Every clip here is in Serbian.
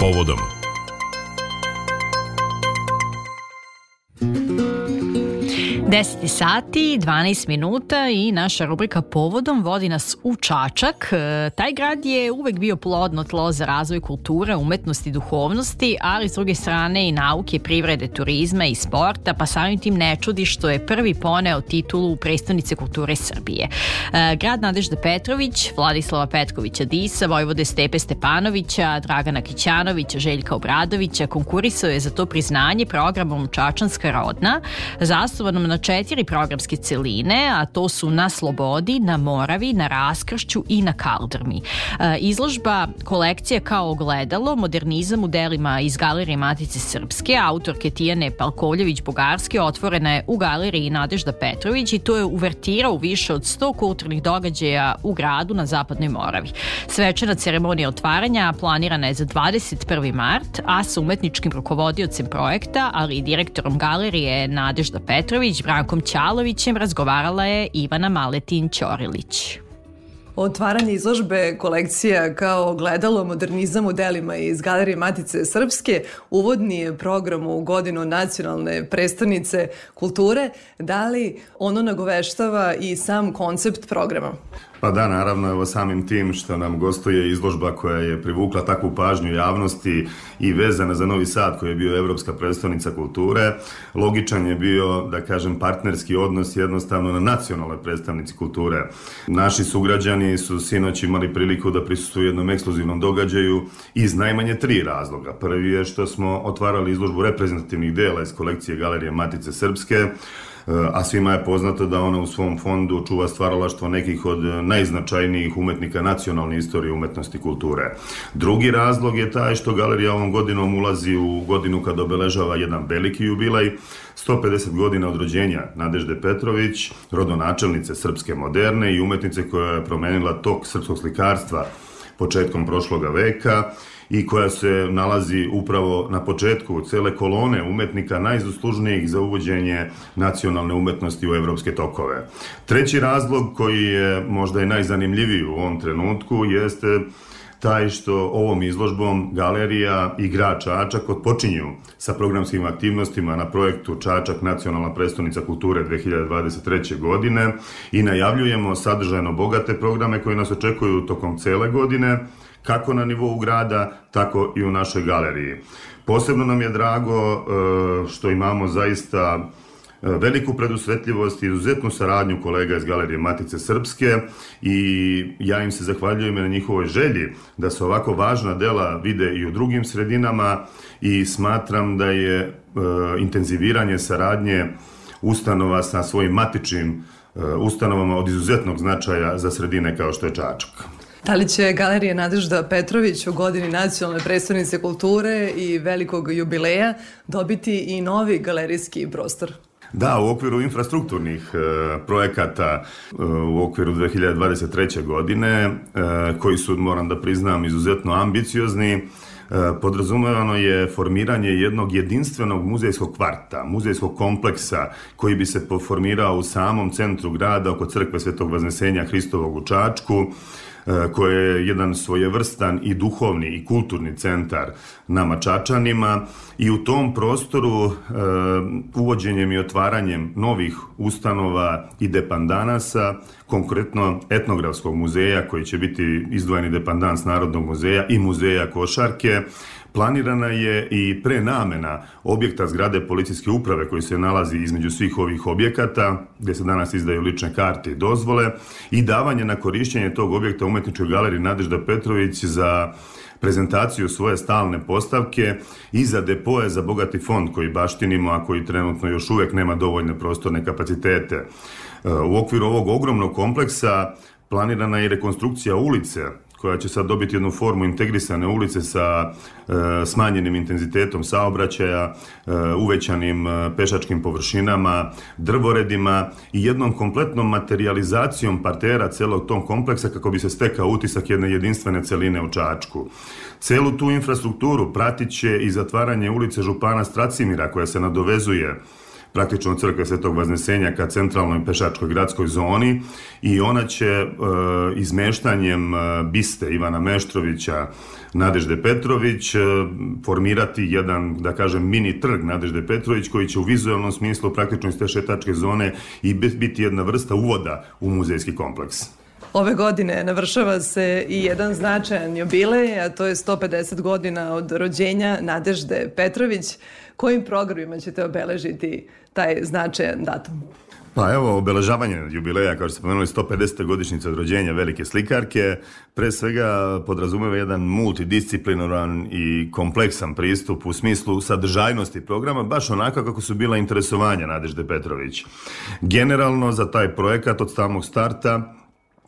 povodom. 10 sati, 12 minuta i naša rubrika Povodom vodi nas u Čačak. E, taj grad je uvek bio plodno tlo za razvoj kulture, umetnosti duhovnosti, ali s druge strane i nauke, privrede, turizma i sporta, pa samim tim ne čudi što je prvi poneo titulu prestonice kulture Srbije. E, grad Nadežda Petrović, Vladislava Petkovića Disa, Vojvode Stepe Stepanovića, Dragana Kićanovića, Željka Obradovića konkurisao je za to priznanje programom Čačanska rodna, zasnovanom na četiri programske celine, a to su na Slobodi, na Moravi, na Raskršću i na Kaldrmi. E, izložba kolekcija kao ogledalo, modernizam u delima iz Galerije Matice Srpske, autorke Tijane Palkoljević-Bugarske, otvorena je u Galeriji Nadežda Petrović i to je uvertira u više od 100 kulturnih događaja u gradu na Zapadnoj Moravi. Svečana ceremonija otvaranja planirana je za 21. mart, a sa umetničkim rukovodiocem projekta, ali i direktorom galerije Nadežda Petrović, Brankom Ćalovićem razgovarala je Ivana Maletin Ćorilić. Otvaranje izložbe kolekcija kao gledalo modernizam u delima iz Galerije Matice Srpske uvodni je program u godinu nacionalne prestonice kulture. Da li ono nagoveštava i sam koncept programa? Pa da, naravno, evo samim tim što nam gostuje izložba koja je privukla takvu pažnju javnosti i vezana za Novi Sad koji je bio Evropska predstavnica kulture, logičan je bio, da kažem, partnerski odnos jednostavno na nacionalnoj predstavnici kulture. Naši sugrađani su sinoć imali priliku da prisustuju jednom ekskluzivnom događaju iz najmanje tri razloga. Prvi je što smo otvarali izložbu reprezentativnih dela iz kolekcije Galerije Matice Srpske, a svima je poznato da ona u svom fondu čuva stvaralaštvo nekih od najznačajnijih umetnika nacionalne istorije umetnosti i kulture. Drugi razlog je taj što galerija ovom godinom ulazi u godinu kad obeležava jedan veliki jubilej, 150 godina od rođenja Nadežde Petrović, rodonačelnice srpske moderne i umetnice koja je promenila tok srpskog slikarstva početkom prošloga veka i koja se nalazi upravo na početku cele kolone umetnika najzaslužnijih za uvođenje nacionalne umetnosti u evropske tokove. Treći razlog koji je možda i najzanimljiviji u ovom trenutku jeste taj što ovom izložbom galerija i grad Čačak odpočinju sa programskim aktivnostima na projektu Čačak nacionalna prestonica kulture 2023. godine i najavljujemo sadržajno bogate programe koji nas očekuju tokom cele godine, kako na nivou grada, tako i u našoj galeriji. Posebno nam je drago e, što imamo zaista e, veliku predusvetljivost i izuzetnu saradnju kolega iz Galerije Matice Srpske i ja im se zahvaljujem na njihovoj želji da se ovako važna dela vide i u drugim sredinama i smatram da je e, intenziviranje saradnje ustanova sa svojim matičnim ustanovama od izuzetnog značaja za sredine kao što je Čačak. Da li će Galerija Nadežda Petrović u godini nacionalne predstavnice kulture i velikog jubileja dobiti i novi galerijski prostor? Da, u okviru infrastrukturnih e, projekata e, u okviru 2023. godine, e, koji su, moram da priznam, izuzetno ambiciozni, e, podrazumevano je formiranje jednog jedinstvenog muzejskog kvarta, muzejskog kompleksa koji bi se formirao u samom centru grada oko crkve Svetog Vaznesenja Hristovog u Čačku, koje je jedan svojevrstan i duhovni i kulturni centar nama Čačanima i u tom prostoru e, uvođenjem i otvaranjem novih ustanova i depandanasa, konkretno etnografskog muzeja koji će biti izdvojeni depandans Narodnog muzeja i muzeja Košarke, Planirana je i prenamena objekta zgrade policijske uprave koji se nalazi između svih ovih objekata, gde se danas izdaju lične karte i dozvole, i davanje na korišćenje tog objekta umetničkoj galeriji Nadežda Petrović za prezentaciju svoje stalne postavke i za depoje za bogati fond koji baštinimo, a koji trenutno još uvek nema dovoljne prostorne kapacitete. U okviru ovog ogromnog kompleksa planirana je rekonstrukcija ulice koja će sad dobiti jednu formu integrisane ulice sa e, smanjenim intenzitetom saobraćaja, e, uvećanim e, pešačkim površinama, drvoredima i jednom kompletnom materializacijom partera celog tom kompleksa kako bi se stekao utisak jedne jedinstvene celine u Čačku. Celu tu infrastrukturu pratit će i zatvaranje ulice Župana Stracimira koja se nadovezuje praktično crkve Svetog Vaznesenja ka centralnoj pešačkoj gradskoj zoni i ona će e, izmeštanjem e, biste Ivana Meštrovića Nadežde Petrović e, formirati jedan, da kažem, mini trg Nadežde Petrović koji će u vizualnom smislu praktično iz te šetačke zone i biti jedna vrsta uvoda u muzejski kompleks. Ove godine navršava se i jedan značajan jubilej, a to je 150 godina od rođenja Nadežde Petrović. Kojim programima ćete obeležiti taj značajan datum? Pa evo, obeležavanje jubileja, kao što ste pomenuli, 150. godišnjica od rođenja velike slikarke, pre svega podrazumeva jedan multidisciplinoran i kompleksan pristup u smislu sadržajnosti programa, baš onako kako su bila interesovanja Nadežde Petrović. Generalno, za taj projekat od samog starta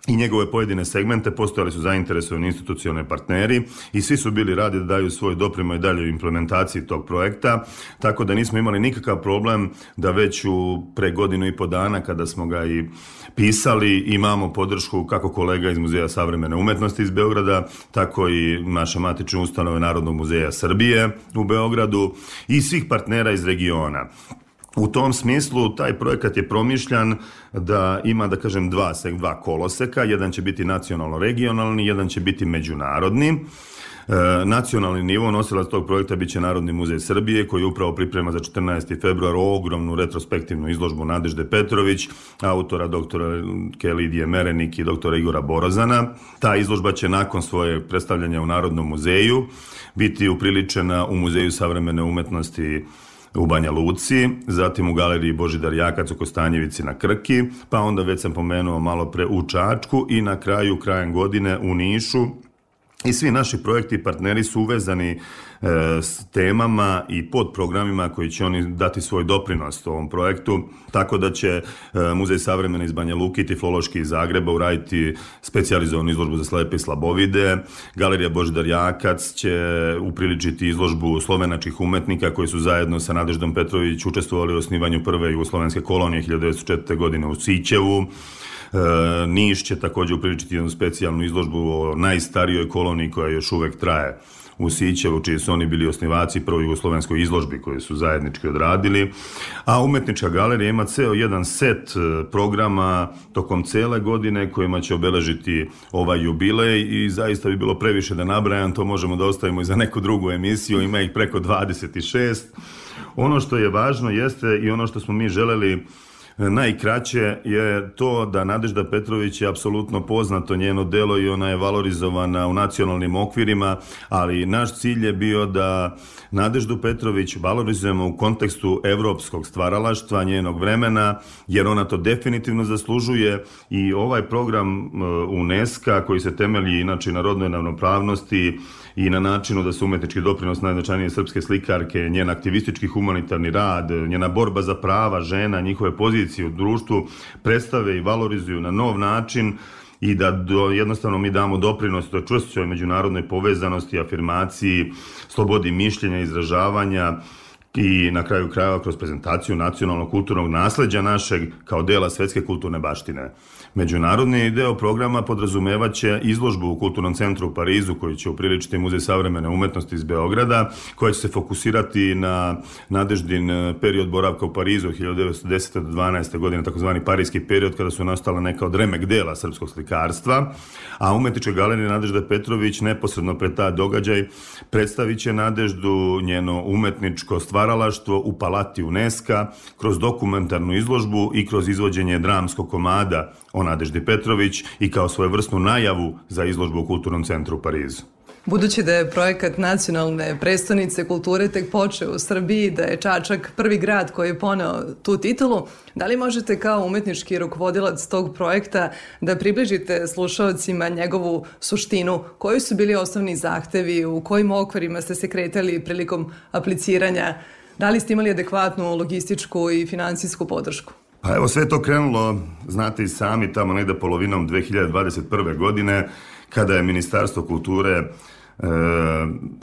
i njegove pojedine segmente postojali su zainteresovani institucionalni partneri i svi su bili radi da daju svoj doprimo i dalje implementaciji tog projekta, tako da nismo imali nikakav problem da već u pre godinu i po dana kada smo ga i pisali imamo podršku kako kolega iz Muzeja savremene umetnosti iz Beograda, tako i naše matične ustanove Narodnog muzeja Srbije u Beogradu i svih partnera iz regiona. U tom smislu taj projekat je promišljan da ima, da kažem, dva, dva koloseka. Jedan će biti nacionalno-regionalni, jedan će biti međunarodni. E, nacionalni nivo nosilac tog projekta biće Narodni muzej Srbije koji upravo priprema za 14. februar ogromnu retrospektivnu izložbu Nadežde Petrović, autora doktora Kelidije Merenik i doktora Igora Borozana. Ta izložba će nakon svoje predstavljanja u Narodnom muzeju biti upriličena u Muzeju savremene umetnosti u Banja Luci, zatim u galeriji Božidar Jakac u Kostanjevici na Krki, pa onda već sam pomenuo malo pre u Čačku i na kraju krajem godine u Nišu i svi naši projekti i partneri su uvezani e, s temama i podprogramima koji će oni dati svoj doprinos ovom projektu, tako da će e, Muzej savremene iz Banja Luki i Tiflološki iz Zagreba uraditi specializovanu izložbu za slepe i slabovide, Galerija Božidar Jakac će upriličiti izložbu slovenačkih umetnika koji su zajedno sa Nadeždom Petrović učestvovali u osnivanju prve jugoslovenske kolonije 1904. godine u Sićevu, Niš će takođe upriličiti jednu specijalnu izložbu o najstarijoj koloniji koja još uvek traje u Sićevu, čiji su oni bili osnivaci prvo jugoslovenskoj izložbi koje su zajednički odradili, a umetnička galerija ima ceo jedan set e, programa tokom cele godine kojima će obeležiti ovaj jubilej i zaista bi bilo previše da nabrajam, to možemo da ostavimo i za neku drugu emisiju, ima ih preko 26. Ono što je važno jeste i ono što smo mi želeli Najkraće je to da Nadežda Petrović je apsolutno poznato njeno delo i ona je valorizovana u nacionalnim okvirima, ali naš cilj je bio da Nadeždu Petrović valorizujemo u kontekstu evropskog stvaralaštva njenog vremena, jer ona to definitivno zaslužuje i ovaj program e, UNESCO koji se temelji inače na rodnoj ravnopravnosti i na načinu da se umetnički doprinos najznačajnije srpske slikarke, njen aktivistički humanitarni rad, njena borba za prava žena, njihove pozicije u društvu predstave i valorizuju na nov način i da do, jednostavno mi damo doprinos do čvršćoj međunarodnoj povezanosti, afirmaciji, slobodi mišljenja, izražavanja, i na kraju krajeva kroz prezentaciju nacionalnog kulturnog nasleđa našeg kao dela svetske kulturne baštine. Međunarodni deo programa podrazumevaće izložbu u Kulturnom centru u Parizu koji će upriličiti Muzej savremene umetnosti iz Beograda, koja će se fokusirati na nadeždin e, period boravka u Parizu od 1910. do 12. godine, takozvani parijski period kada su nastala neka od remek dela srpskog slikarstva, a umetnička galerija Nadežda Petrović neposredno pred ta događaj predstavit će Nadeždu njeno umetničko stvaralaštvo u palati UNESCO kroz dokumentarnu izložbu i kroz izvođenje dramskog komada o Nadeždi Petrović i kao svojevrsnu najavu za izložbu u Kulturnom centru u Parizu. Budući da je projekat nacionalne prestonice kulture tek počeo u Srbiji, da je Čačak prvi grad koji je poneo tu titulu, da li možete kao umetnički rukovodilac tog projekta da približite slušalcima njegovu suštinu? Koji su bili osnovni zahtevi, u kojim okvarima ste se kretali prilikom apliciranja? Da li ste imali adekvatnu logističku i finansijsku podršku? Pa evo sve to krenulo, znate i sami, tamo negde polovinom 2021. godine, kada je Ministarstvo kulture e,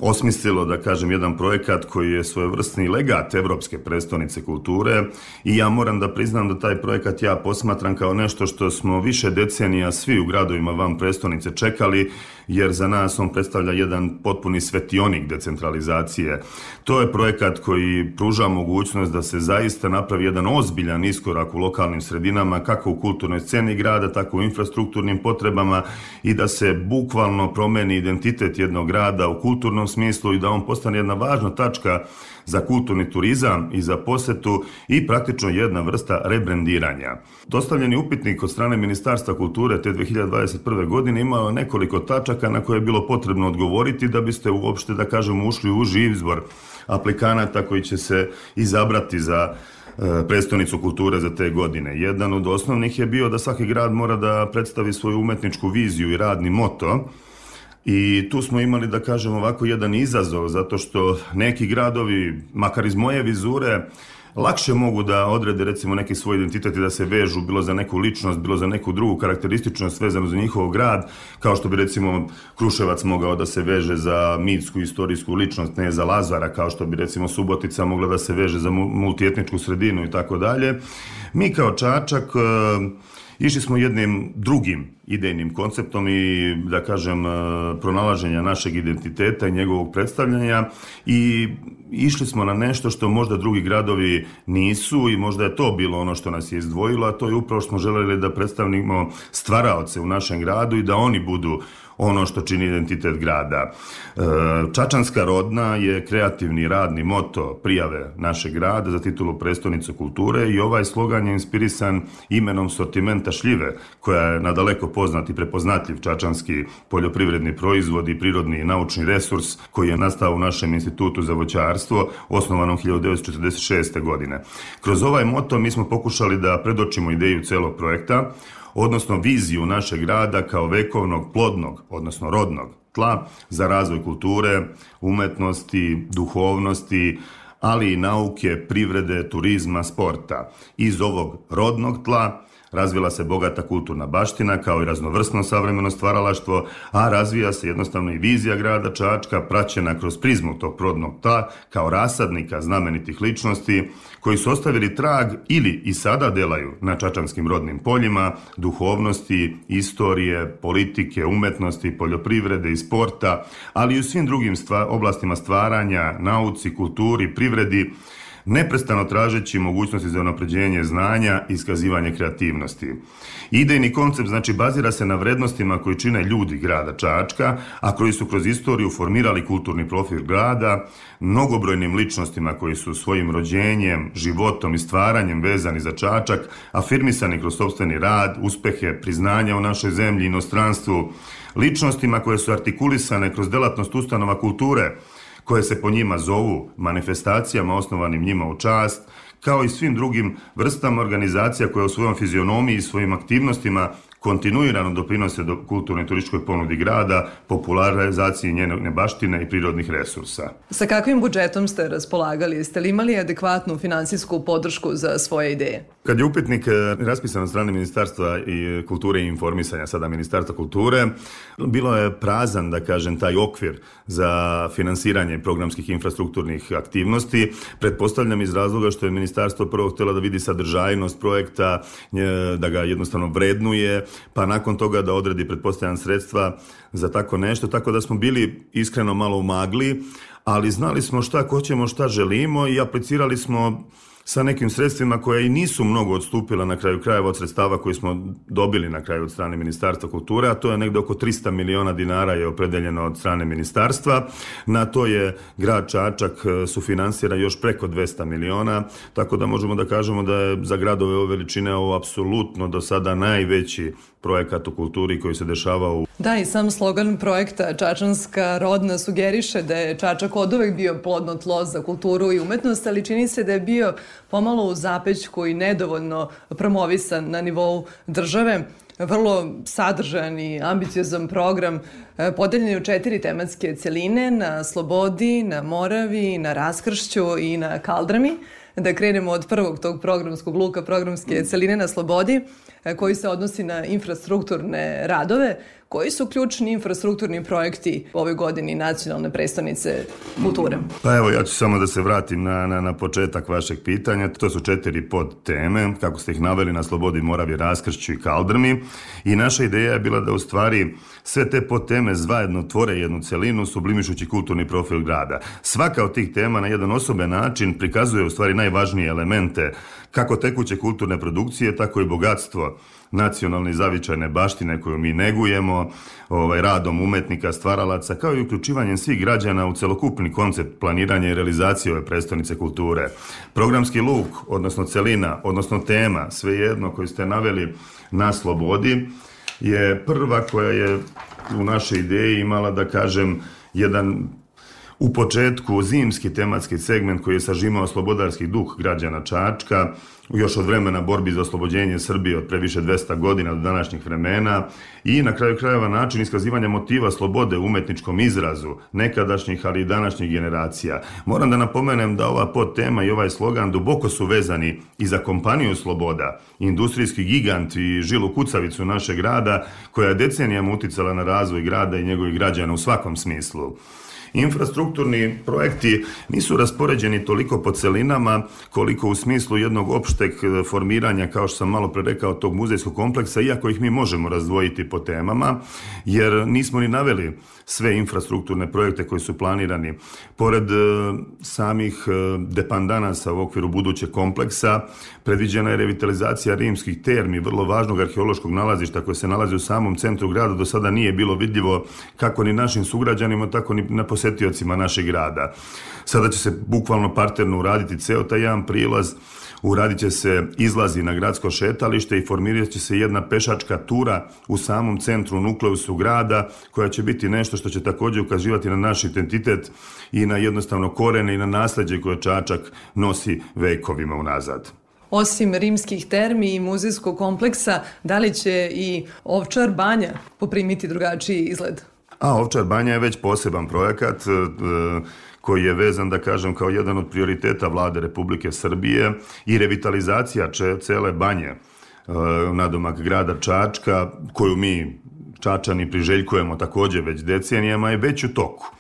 osmislilo, da kažem, jedan projekat koji je svojevrsni legat Evropske prestonice kulture i ja moram da priznam da taj projekat ja posmatram kao nešto što smo više decenija svi u gradovima van prestonice čekali, jer za nas on predstavlja jedan potpuni svetionik decentralizacije. To je projekat koji pruža mogućnost da se zaista napravi jedan ozbiljan iskorak u lokalnim sredinama, kako u kulturnoj sceni grada, tako u infrastrukturnim potrebama i da se bukvalno promeni identitet jednog grada u kulturnom smislu i da on postane jedna važna tačka za kulturni turizam i za posetu i praktično jedna vrsta rebrendiranja. Dostavljeni upitnik od strane Ministarstva kulture te 2021. godine imao nekoliko tačaka na koje je bilo potrebno odgovoriti da biste uopšte, da kažemo, ušli u živ izbor aplikanata koji će se izabrati za e, predstavnicu kulture za te godine. Jedan od osnovnih je bio da svaki grad mora da predstavi svoju umetničku viziju i radni moto, I tu smo imali, da kažem, ovako jedan izazov, zato što neki gradovi, makar iz moje vizure, lakše mogu da odrede recimo neki svoj identitet i da se vežu bilo za neku ličnost, bilo za neku drugu karakterističnost vezanu za njihov grad, kao što bi recimo Kruševac mogao da se veže za mitsku istorijsku ličnost, ne za Lazara, kao što bi recimo Subotica mogla da se veže za multietničku sredinu i tako dalje. Mi kao Čačak uh, Išli smo jednim drugim idejnim konceptom i, da kažem, e, pronalaženja našeg identiteta i njegovog predstavljanja i išli smo na nešto što možda drugi gradovi nisu i možda je to bilo ono što nas je izdvojilo, a to je upravo što smo želeli da predstavnimo stvaraoce u našem gradu i da oni budu ono što čini identitet grada. E, Čačanska rodna je kreativni radni moto prijave našeg grada za titulu prestonice kulture i ovaj slogan je inspirisan imenom sortimenta šljive, koja je nadaleko poznat i prepoznatljiv čačanski poljoprivredni proizvod i prirodni naučni resurs koji je nastao u našem institutu za voćarstvo, osnovanom 1946. godine. Kroz ovaj moto mi smo pokušali da predočimo ideju celog projekta, odnosno viziju našeg grada kao vekovnog, plodnog, odnosno rodnog tla za razvoj kulture, umetnosti, duhovnosti, ali i nauke, privrede, turizma, sporta. Iz ovog rodnog tla Razvila se bogata kulturna baština kao i raznovrsno savremeno stvaralaštvo, a razvija se jednostavno i vizija grada Čačka praćena kroz prizmu tog prodnog ta kao rasadnika znamenitih ličnosti koji su ostavili trag ili i sada delaju na čačanskim rodnim poljima duhovnosti, istorije, politike, umetnosti, poljoprivrede i sporta, ali i u svim drugim stva, oblastima stvaranja, nauci, kulturi, privredi, neprestano tražeći mogućnosti za unapređenje znanja i iskazivanje kreativnosti. Idejni koncept znači bazira se na vrednostima koji čine ljudi grada Čačka, a koji su kroz istoriju formirali kulturni profil grada, mnogobrojnim ličnostima koji su svojim rođenjem, životom i stvaranjem vezani za Čačak, afirmisani kroz sobstveni rad, uspehe, priznanja u našoj zemlji i inostranstvu, ličnostima koje su artikulisane kroz delatnost ustanova kulture, koje se po njima zovu manifestacijama osnovanim njima u čast, kao i svim drugim vrstama organizacija koje u svojom fizionomiji i svojim aktivnostima kontinuirano doprinose do kulturnoj turističkoj ponudi grada, popularizaciji njene baštine i prirodnih resursa. Sa kakvim budžetom ste raspolagali? Jeste li imali adekvatnu finansijsku podršku za svoje ideje? Kad je upitnik e, raspisan od strane Ministarstva i kulture i informisanja, sada Ministarstva kulture, bilo je prazan, da kažem, taj okvir za finansiranje programskih infrastrukturnih aktivnosti. Pretpostavljam iz razloga što je Ministarstvo prvo htjela da vidi sadržajnost projekta, e, da ga jednostavno vrednuje, pa nakon toga da odredi pretpostavljam sredstva za tako nešto, tako da smo bili iskreno malo u magli, ali znali smo šta hoćemo, šta želimo i aplicirali smo sa nekim sredstvima koja i nisu mnogo odstupila na kraju krajeva od sredstava koji smo dobili na kraju od strane Ministarstva kulture, a to je negde oko 300 miliona dinara je opredeljeno od strane Ministarstva. Na to je grad Čačak e, sufinansira još preko 200 miliona, tako da možemo da kažemo da je za gradove ove veličine ovo apsolutno do sada najveći projekat u kulturi koji se dešava u... Da, i sam slogan projekta Čačanska rodna sugeriše da je Čačak od uvek bio plodno tlo za kulturu i umetnost, ali čini se da je bio pomalo u zapećku i nedovoljno promovisan na nivou države vrlo sadržan i ambiciozan program e, podeljeni u četiri tematske celine, na Slobodi, na Moravi, na Raskršću i na Kaldrami. Da krenemo od prvog tog programskog luka, programske celine na Slobodi, koji se odnosi na infrastrukturne radove. Koji su ključni infrastrukturni projekti ove godini nacionalne predstavnice kulture? Pa evo, ja ću samo da se vratim na, na, na početak vašeg pitanja. To su četiri pod teme, kako ste ih naveli na Slobodi, Moravi, Raskršću i Kaldrmi. I naša ideja je bila da u stvari sve te pod teme zvajedno tvore jednu celinu, sublimišući kulturni profil grada. Svaka od tih tema na jedan osoben način prikazuje u stvari najvažnije elemente kako tekuće kulturne produkcije, tako i bogatstvo nacionalne zavičajne baštine koju mi negujemo, ovaj, radom umetnika, stvaralaca, kao i uključivanjem svih građana u celokupni koncept planiranja i realizacije ove predstavnice kulture. Programski luk, odnosno celina, odnosno tema, svejedno koju ste naveli na slobodi, je prva koja je u našoj ideji imala, da kažem, jedan u početku zimski tematski segment koji je sažimao slobodarski duh građana Čačka, još od vremena borbi za oslobođenje Srbije od previše 200 godina do današnjih vremena i na kraju krajeva način iskazivanja motiva slobode u umetničkom izrazu nekadašnjih, ali i današnjih generacija. Moram da napomenem da ova podtema i ovaj slogan duboko su vezani i za kompaniju Sloboda, industrijski gigant i žilu kucavicu našeg grada, koja decenijama uticala na razvoj grada i njegovih građana u svakom smislu. Infrastrukturni projekti nisu raspoređeni toliko po celinama koliko u smislu jednog opšteg e, formiranja, kao što sam malo pre rekao, tog muzejskog kompleksa, iako ih mi možemo razdvojiti po temama, jer nismo ni naveli sve infrastrukturne projekte koji su planirani. Pored e, samih e, depandanasa u okviru budućeg kompleksa, predviđena je revitalizacija rimskih termi, vrlo važnog arheološkog nalazišta koje se nalazi u samom centru grada, do sada nije bilo vidljivo kako ni našim sugrađanima, tako ni na posetiocima našeg grada. Sada će se bukvalno parterno uraditi ceo taj jedan prilaz, uradit će se izlazi na gradsko šetalište i formirat će se jedna pešačka tura u samom centru nukleusu grada koja će biti nešto što će takođe ukazivati na naš identitet i na jednostavno korene i na nasledđe koje Čačak nosi vekovima unazad. Osim rimskih termi i muzejskog kompleksa, da li će i Ovčar banja poprimiti drugačiji izgled? A Ovčar banja je već poseban projekat e, koji je vezan, da kažem, kao jedan od prioriteta vlade Republike Srbije i revitalizacija cele banje e, nadomak grada Čačka, koju mi Čačani priželjkujemo takođe već decenijama, je već u toku.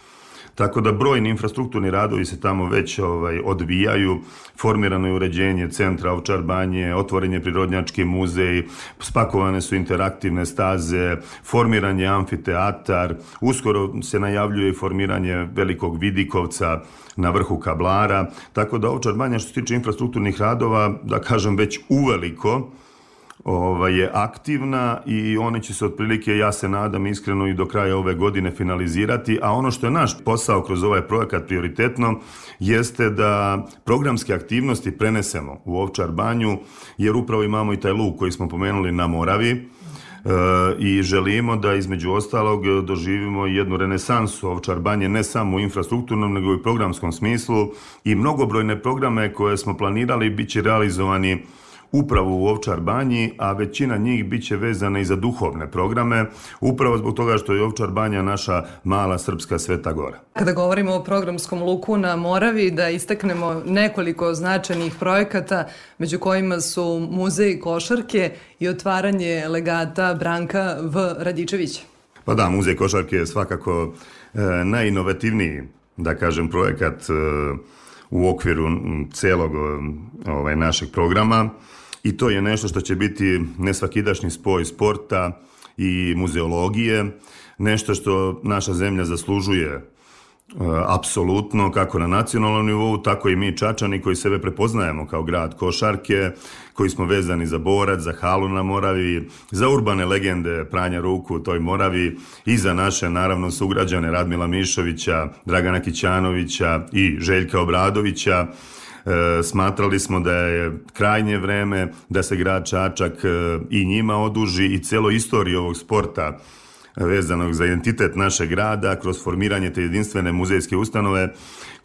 Tako da brojni infrastrukturni radovi se tamo već ovaj, odvijaju, formirano je uređenje centra Ovčar banje, otvoren je prirodnjački muzej, spakovane su interaktivne staze, formiran je amfiteatar, uskoro se najavljuje i formiranje velikog vidikovca na vrhu kablara, tako da Ovčar banja što se tiče infrastrukturnih radova, da kažem već uveliko, ovaj, je aktivna i one će se otprilike, ja se nadam iskreno i do kraja ove godine finalizirati, a ono što je naš posao kroz ovaj projekat prioritetno jeste da programske aktivnosti prenesemo u Ovčar banju, jer upravo imamo i taj luk koji smo pomenuli na Moravi, e, i želimo da između ostalog doživimo jednu renesansu Ovčar banje ne samo u infrastrukturnom nego i u programskom smislu i mnogobrojne programe koje smo planirali bit će realizovani upravo u Ovčar banji, a većina njih bit će vezana i za duhovne programe, upravo zbog toga što je Ovčar banja naša mala srpska sveta gora. Kada govorimo o programskom luku na Moravi, da istaknemo nekoliko značajnih projekata, među kojima su muzej košarke i otvaranje legata Branka V. Radičevića. Pa da, muzej košarke je svakako e, najinovativniji, da kažem, projekat e, u okviru celog ovaj, našeg programa i to je nešto što će biti nesvakidašnji spoj sporta i muzeologije, nešto što naša zemlja zaslužuje E, apsolutno, kako na nacionalnom nivou, tako i mi Čačani koji sebe prepoznajemo kao grad košarke, koji smo vezani za borac, za halu na Moravi, za urbane legende pranja ruku u toj Moravi i za naše, naravno, sugrađane Radmila Mišovića, Dragana Kićanovića i Željka Obradovića, smatrali smo da je krajnje vreme da se grad Čačak e, i njima oduži i celo istoriju ovog sporta vezanog za identitet našeg grada kroz formiranje te jedinstvene muzejske ustanove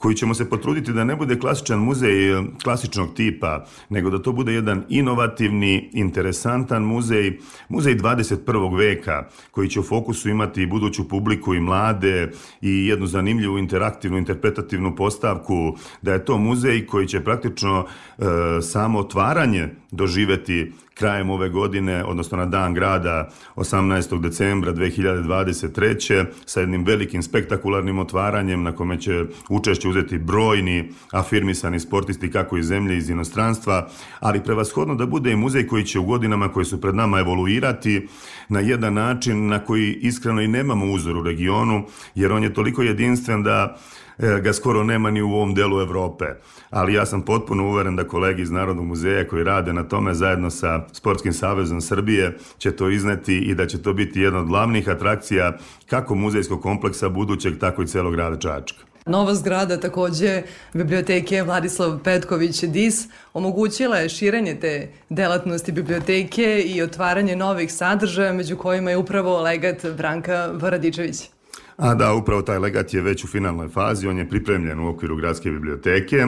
koji ćemo se potruditi da ne bude klasičan muzej e, klasičnog tipa, nego da to bude jedan inovativni, interesantan muzej, muzej 21. veka, koji će u fokusu imati buduću publiku i mlade i jednu zanimljivu interaktivnu, interpretativnu postavku, da je to muzej koji će praktično e, samo otvaranje doživeti krajem ove godine, odnosno na dan grada 18. decembra 2023. sa jednim velikim spektakularnim otvaranjem na kome će učešće uzeti brojni afirmisani sportisti kako iz zemlje iz inostranstva, ali prevashodno da bude i muzej koji će u godinama koje su pred nama evoluirati na jedan način na koji iskreno i nemamo uzor u regionu, jer on je toliko jedinstven da ga skoro nema ni u ovom delu Evrope. Ali ja sam potpuno uveren da kolegi iz Narodnog muzeja koji rade na tome zajedno sa Sportskim savezom Srbije će to izneti i da će to biti jedna od glavnih atrakcija kako muzejskog kompleksa budućeg, tako i celog grada Čačka. Nova zgrada takođe biblioteke Vladislav Petković DIS omogućila je širenje te delatnosti biblioteke i otvaranje novih sadržaja među kojima je upravo legat Branka Varadičević. A da, upravo taj legat je već u finalnoj fazi, on je pripremljen u okviru gradske biblioteke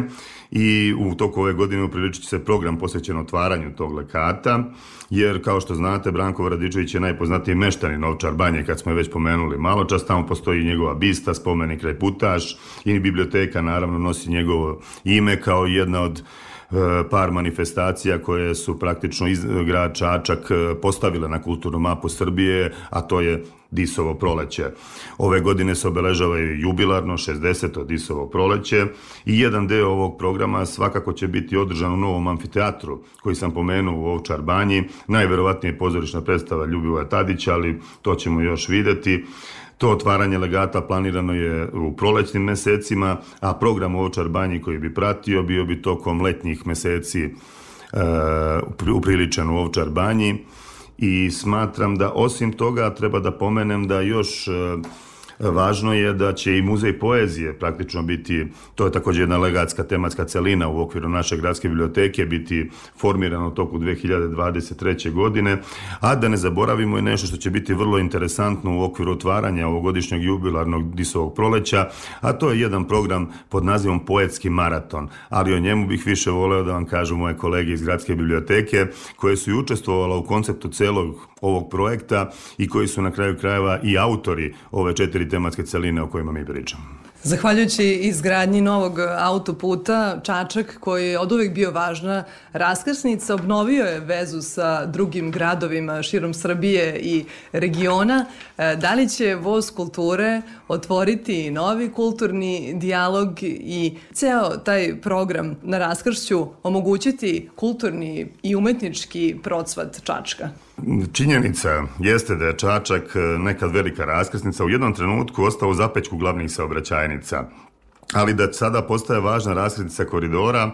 i u toku ove godine upriličit će se program posvećen otvaranju tog lekata, jer kao što znate, Branko Vradičević je najpoznatiji meštani Novčar Banje, kad smo je već pomenuli malo čas, tamo postoji njegova bista, spomenik Rajputaš i biblioteka naravno nosi njegovo ime kao jedna od par manifestacija koje su praktično iz, grad Čačak e, postavile na kulturnu mapu Srbije, a to je Disovo proleće. Ove godine se obeležava i jubilarno 60. Disovo proleće i jedan deo ovog programa svakako će biti održan u novom amfiteatru koji sam pomenuo u Ovčar banji. Najverovatnije pozorišna predstava Ljubivoja Tadića, ali to ćemo još videti. To otvaranje legata planirano je u prolećnim mesecima, a program u Ovčar banji koji bi pratio bio bi tokom letnjih meseci e, upriličan u Ovčar banji. I smatram da osim toga treba da pomenem da još e, Važno je da će i muzej poezije praktično biti, to je takođe jedna legatska tematska celina u okviru naše gradske biblioteke, biti formirano u toku 2023. godine, a da ne zaboravimo i nešto što će biti vrlo interesantno u okviru otvaranja ovogodišnjeg jubilarnog disovog proleća, a to je jedan program pod nazivom Poetski maraton, ali o njemu bih više voleo da vam kažu moje kolege iz gradske biblioteke, koje su i učestvovala u konceptu celog ovog projekta i koji su na kraju krajeva i autori ove četiri tematske celine o kojima mi pričamo. Zahvaljujući izgradnji novog autoputa, Čačak, koji je od uvek bio važna raskrsnica, obnovio je vezu sa drugim gradovima širom Srbije i regiona. E, da li će Voz kulture otvoriti novi kulturni dijalog i ceo taj program na raskršću omogućiti kulturni i umetnički procvat Čačka? Činjenica jeste da je Čačak e, nekad velika raskrsnica u jednom trenutku ostao u zapećku glavnih saobraćajnica, ali da sada postaje važna raskrsnica koridora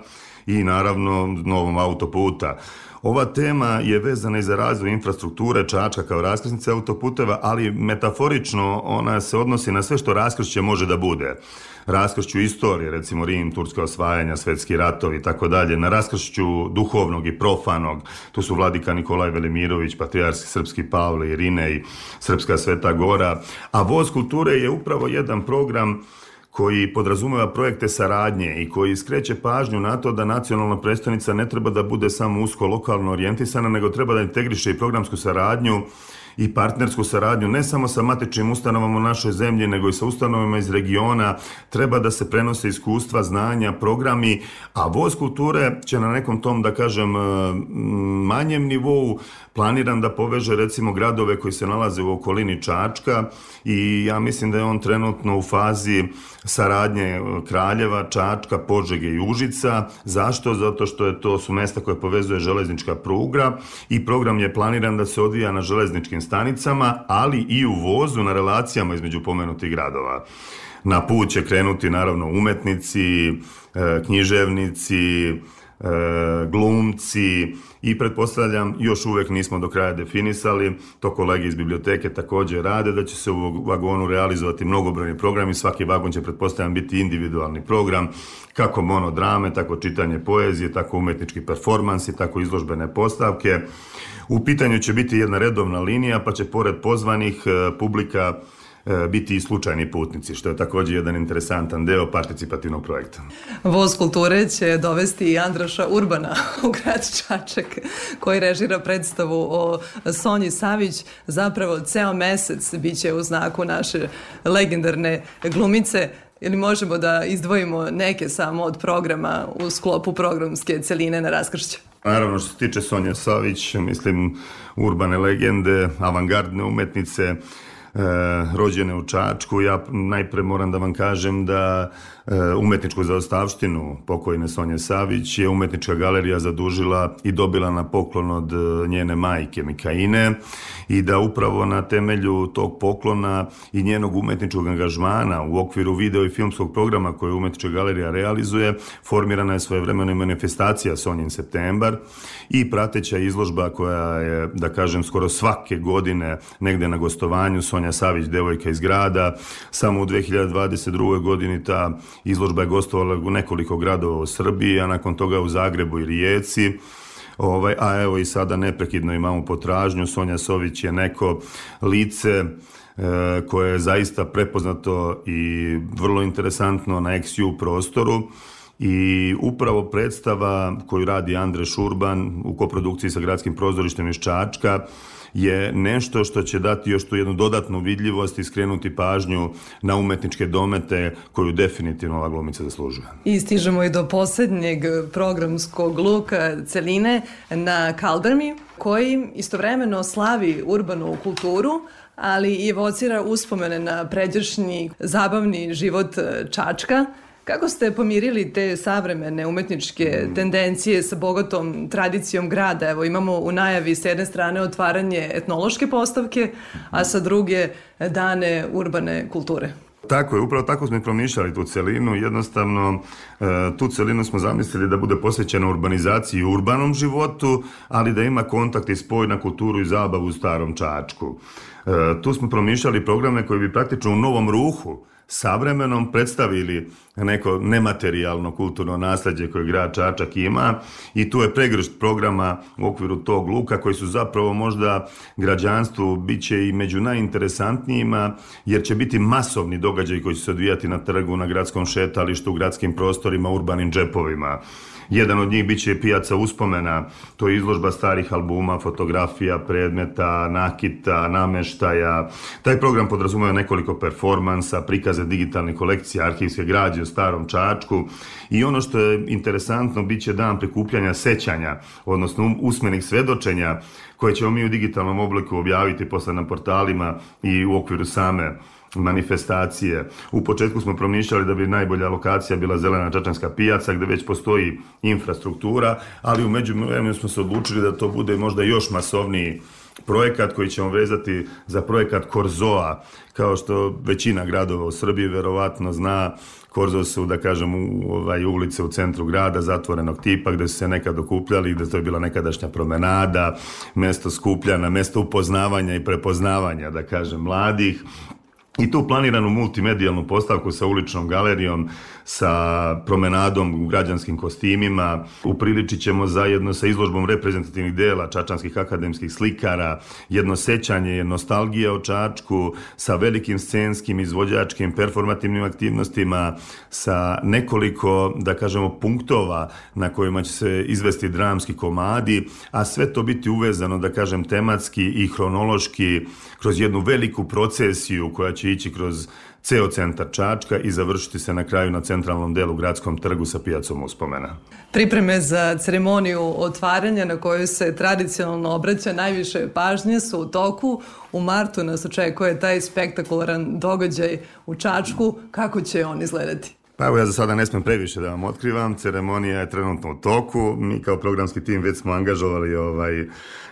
i naravno novom autoputa. Ova tema je vezana i za razvoj infrastrukture Čačka kao raskrsnice autoputeva, ali metaforično ona se odnosi na sve što raskršće može da bude. Raskršću istorije, recimo Rim, turska osvajanja, svetski ratovi i tako dalje, na raskršću duhovnog i profanog, tu su vladika Nikolaj Velimirović, patrijarski srpski Pavle, Irine i Srpska Sveta Gora, a Voz kulture je upravo jedan program koji podrazumeva projekte saradnje i koji skreće pažnju na to da nacionalna predstavnica ne treba da bude samo usko lokalno orijentisana, nego treba da integriše i programsku saradnju i partnersku saradnju ne samo sa matičnim ustanovama u našoj zemlji, nego i sa ustanovama iz regiona. Treba da se prenose iskustva, znanja, programi, a voz kulture će na nekom tom, da kažem, manjem nivou planiran da poveže recimo gradove koji se nalaze u okolini Čačka i ja mislim da je on trenutno u fazi saradnje e, Kraljeva, Čačka, Požege i Užica. Zašto? Zato što je to su mesta koje povezuje železnička pruga i program je planiran da se odvija na železničkim stanicama, ali i u vozu na relacijama između pomenutih gradova. Na put će krenuti naravno umetnici, e, književnici, glumci i pretpostavljam još uvek nismo do kraja definisali, to kolege iz biblioteke takođe rade, da će se u vagonu realizovati mnogobrojni programi, svaki vagon će pretpostavljam biti individualni program, kako monodrame, tako čitanje poezije, tako umetnički performansi, tako izložbene postavke. U pitanju će biti jedna redovna linija, pa će pored pozvanih e, publika biti i slučajni putnici, što je takođe jedan interesantan deo participativnog projekta. Voz kulture će dovesti i Andraša Urbana u grad Čačak, koji režira predstavu o Sonji Savić. Zapravo, ceo mesec biće u znaku naše legendarne glumice ili možemo da izdvojimo neke samo od programa u sklopu programske celine na raskršću? Naravno, što se tiče Sonja Savić, mislim, urbane legende, avangardne umetnice, e, rođene u Čačku. Ja najpre moram da vam kažem da umetničku zaostavštinu pokojne Sonje Savić je umetnička galerija zadužila i dobila na poklon od e, njene majke Mikaine i da upravo na temelju tog poklona i njenog umetničkog angažmana u okviru video i filmskog programa koje umetnička galerija realizuje, formirana je svojevremena manifestacija Sonjin septembar i prateća izložba koja je, da kažem, skoro svake godine negde na gostovanju Sonja Savić, devojka iz grada, samo u 2022. godini ta Izložba je gostovala u nekoliko gradova u Srbiji, a nakon toga u Zagrebu i Rijeci. Ovaj, a evo i sada neprekidno imamo potražnju. Sonja Sović je neko lice e, koje je zaista prepoznato i vrlo interesantno na XU prostoru i upravo predstava koju radi Andre Šurban u koprodukciji sa gradskim prozorištem iz Čačka je nešto što će dati još tu jednu dodatnu vidljivost i skrenuti pažnju na umetničke domete koju definitivno ova glumica zaslužuje. I stižemo i do poslednjeg programskog luka celine na Kaldarmi, koji istovremeno slavi urbanu kulturu, ali i evocira uspomene na pređašnji zabavni život Čačka, Kako ste pomirili te savremene umetničke tendencije sa bogatom tradicijom grada? Evo imamo u najavi s jedne strane otvaranje etnološke postavke, a sa druge dane urbane kulture. Tako je, upravo tako smo i promišljali tu celinu. Jednostavno, e, tu celinu smo zamislili da bude posvećena urbanizaciji i urbanom životu, ali da ima kontakt i spoj na kulturu i zabavu u starom Čačku. E, tu smo promišljali programe koji bi praktično u novom ruhu savremenom predstavili neko nematerijalno kulturno nasledđe koje grad Čačak ima i tu je pregršt programa u okviru tog luka koji su zapravo možda građanstvu bit će i među najinteresantnijima jer će biti masovni događaj koji će se odvijati na trgu, na gradskom šetalištu, u gradskim prostorima, urbanim džepovima. Jedan od njih biće pijaca uspomena, to je izložba starih albuma, fotografija, predmeta, nakita, nameštaja. Taj program podrazumeva nekoliko performansa, prikaze digitalne kolekcije, arhivske građe o starom Čačku i ono što je interesantno biće dan prikupljanja sećanja, odnosno usmenih svedočenja koje ćemo mi u digitalnom obliku objaviti posle na portalima i u okviru same manifestacije. U početku smo promišljali da bi najbolja lokacija bila zelena čačanska pijaca gde već postoji infrastruktura, ali u međuvremenu smo se odlučili da to bude možda još masovniji projekat koji ćemo vezati za projekat Korzoa, kao što većina gradova u Srbiji verovatno zna, Korzo su, da kažem, u, ovaj, ulice u centru grada, zatvorenog tipa, gde su se nekad okupljali, gde to je bila nekadašnja promenada, mesto skupljana, mesto upoznavanja i prepoznavanja, da kažem, mladih, I tu planiranu multimedijalnu postavku sa uličnom galerijom, sa promenadom u građanskim kostimima, upriličit ćemo zajedno sa izložbom reprezentativnih dela čačanskih akademskih slikara, jedno sećanje, je nostalgija o Čačku, sa velikim scenskim, izvođačkim, performativnim aktivnostima, sa nekoliko, da kažemo, punktova na kojima će se izvesti dramski komadi, a sve to biti uvezano, da kažem, tematski i hronološki kroz jednu veliku procesiju koja će ići kroz ceo centar Čačka i završiti se na kraju na centralnom delu gradskom trgu sa pijacom uspomena. Pripreme za ceremoniju otvaranja na kojoj se tradicionalno obraća najviše pažnje su u toku. U martu nas očekuje taj spektakularan događaj u Čačku. Kako će on izgledati? Pa evo ja za sada ne smem previše da vam otkrivam, ceremonija je trenutno u toku, mi kao programski tim već smo angažovali ovaj,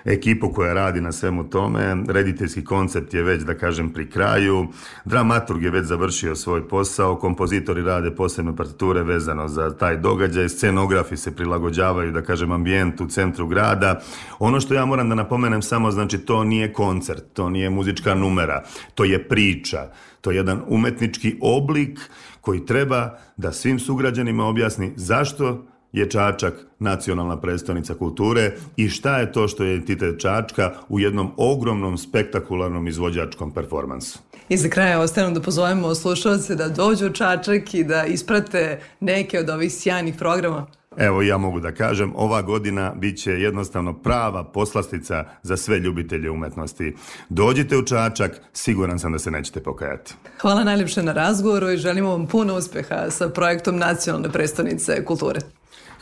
ekipu koja radi na svemu tome, rediteljski koncept je već da kažem pri kraju, dramaturg je već završio svoj posao, kompozitori rade posebne partiture vezano za taj događaj, scenografi se prilagođavaju da kažem ambijent u centru grada. Ono što ja moram da napomenem samo znači to nije koncert, to nije muzička numera, to je priča, to je jedan umetnički oblik koji treba da svim sugrađanima objasni zašto je Čačak nacionalna predstavnica kulture i šta je to što je entitet Čačka u jednom ogromnom spektakularnom izvođačkom performansu. I za kraj ostajem da pozovemo slušalce da dođu u Čačak i da isprate neke od ovih sjajnih programa. Evo ja mogu da kažem, ova godina bit će jednostavno prava poslastica za sve ljubitelje umetnosti. Dođite u Čačak, siguran sam da se nećete pokajati. Hvala najljepše na razgovoru i želimo vam puno uspeha sa projektom Nacionalne predstavnice kulture.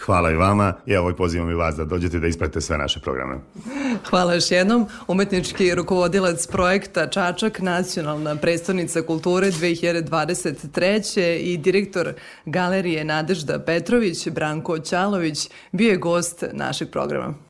Hvala i vama i evo pozivam i vas da dođete da ispratite sve naše programe. Hvala još jednom. Umetnički rukovodilac projekta Čačak, nacionalna predstavnica kulture 2023. i direktor galerije Nadežda Petrović, Branko Ćalović, bio je gost našeg programa.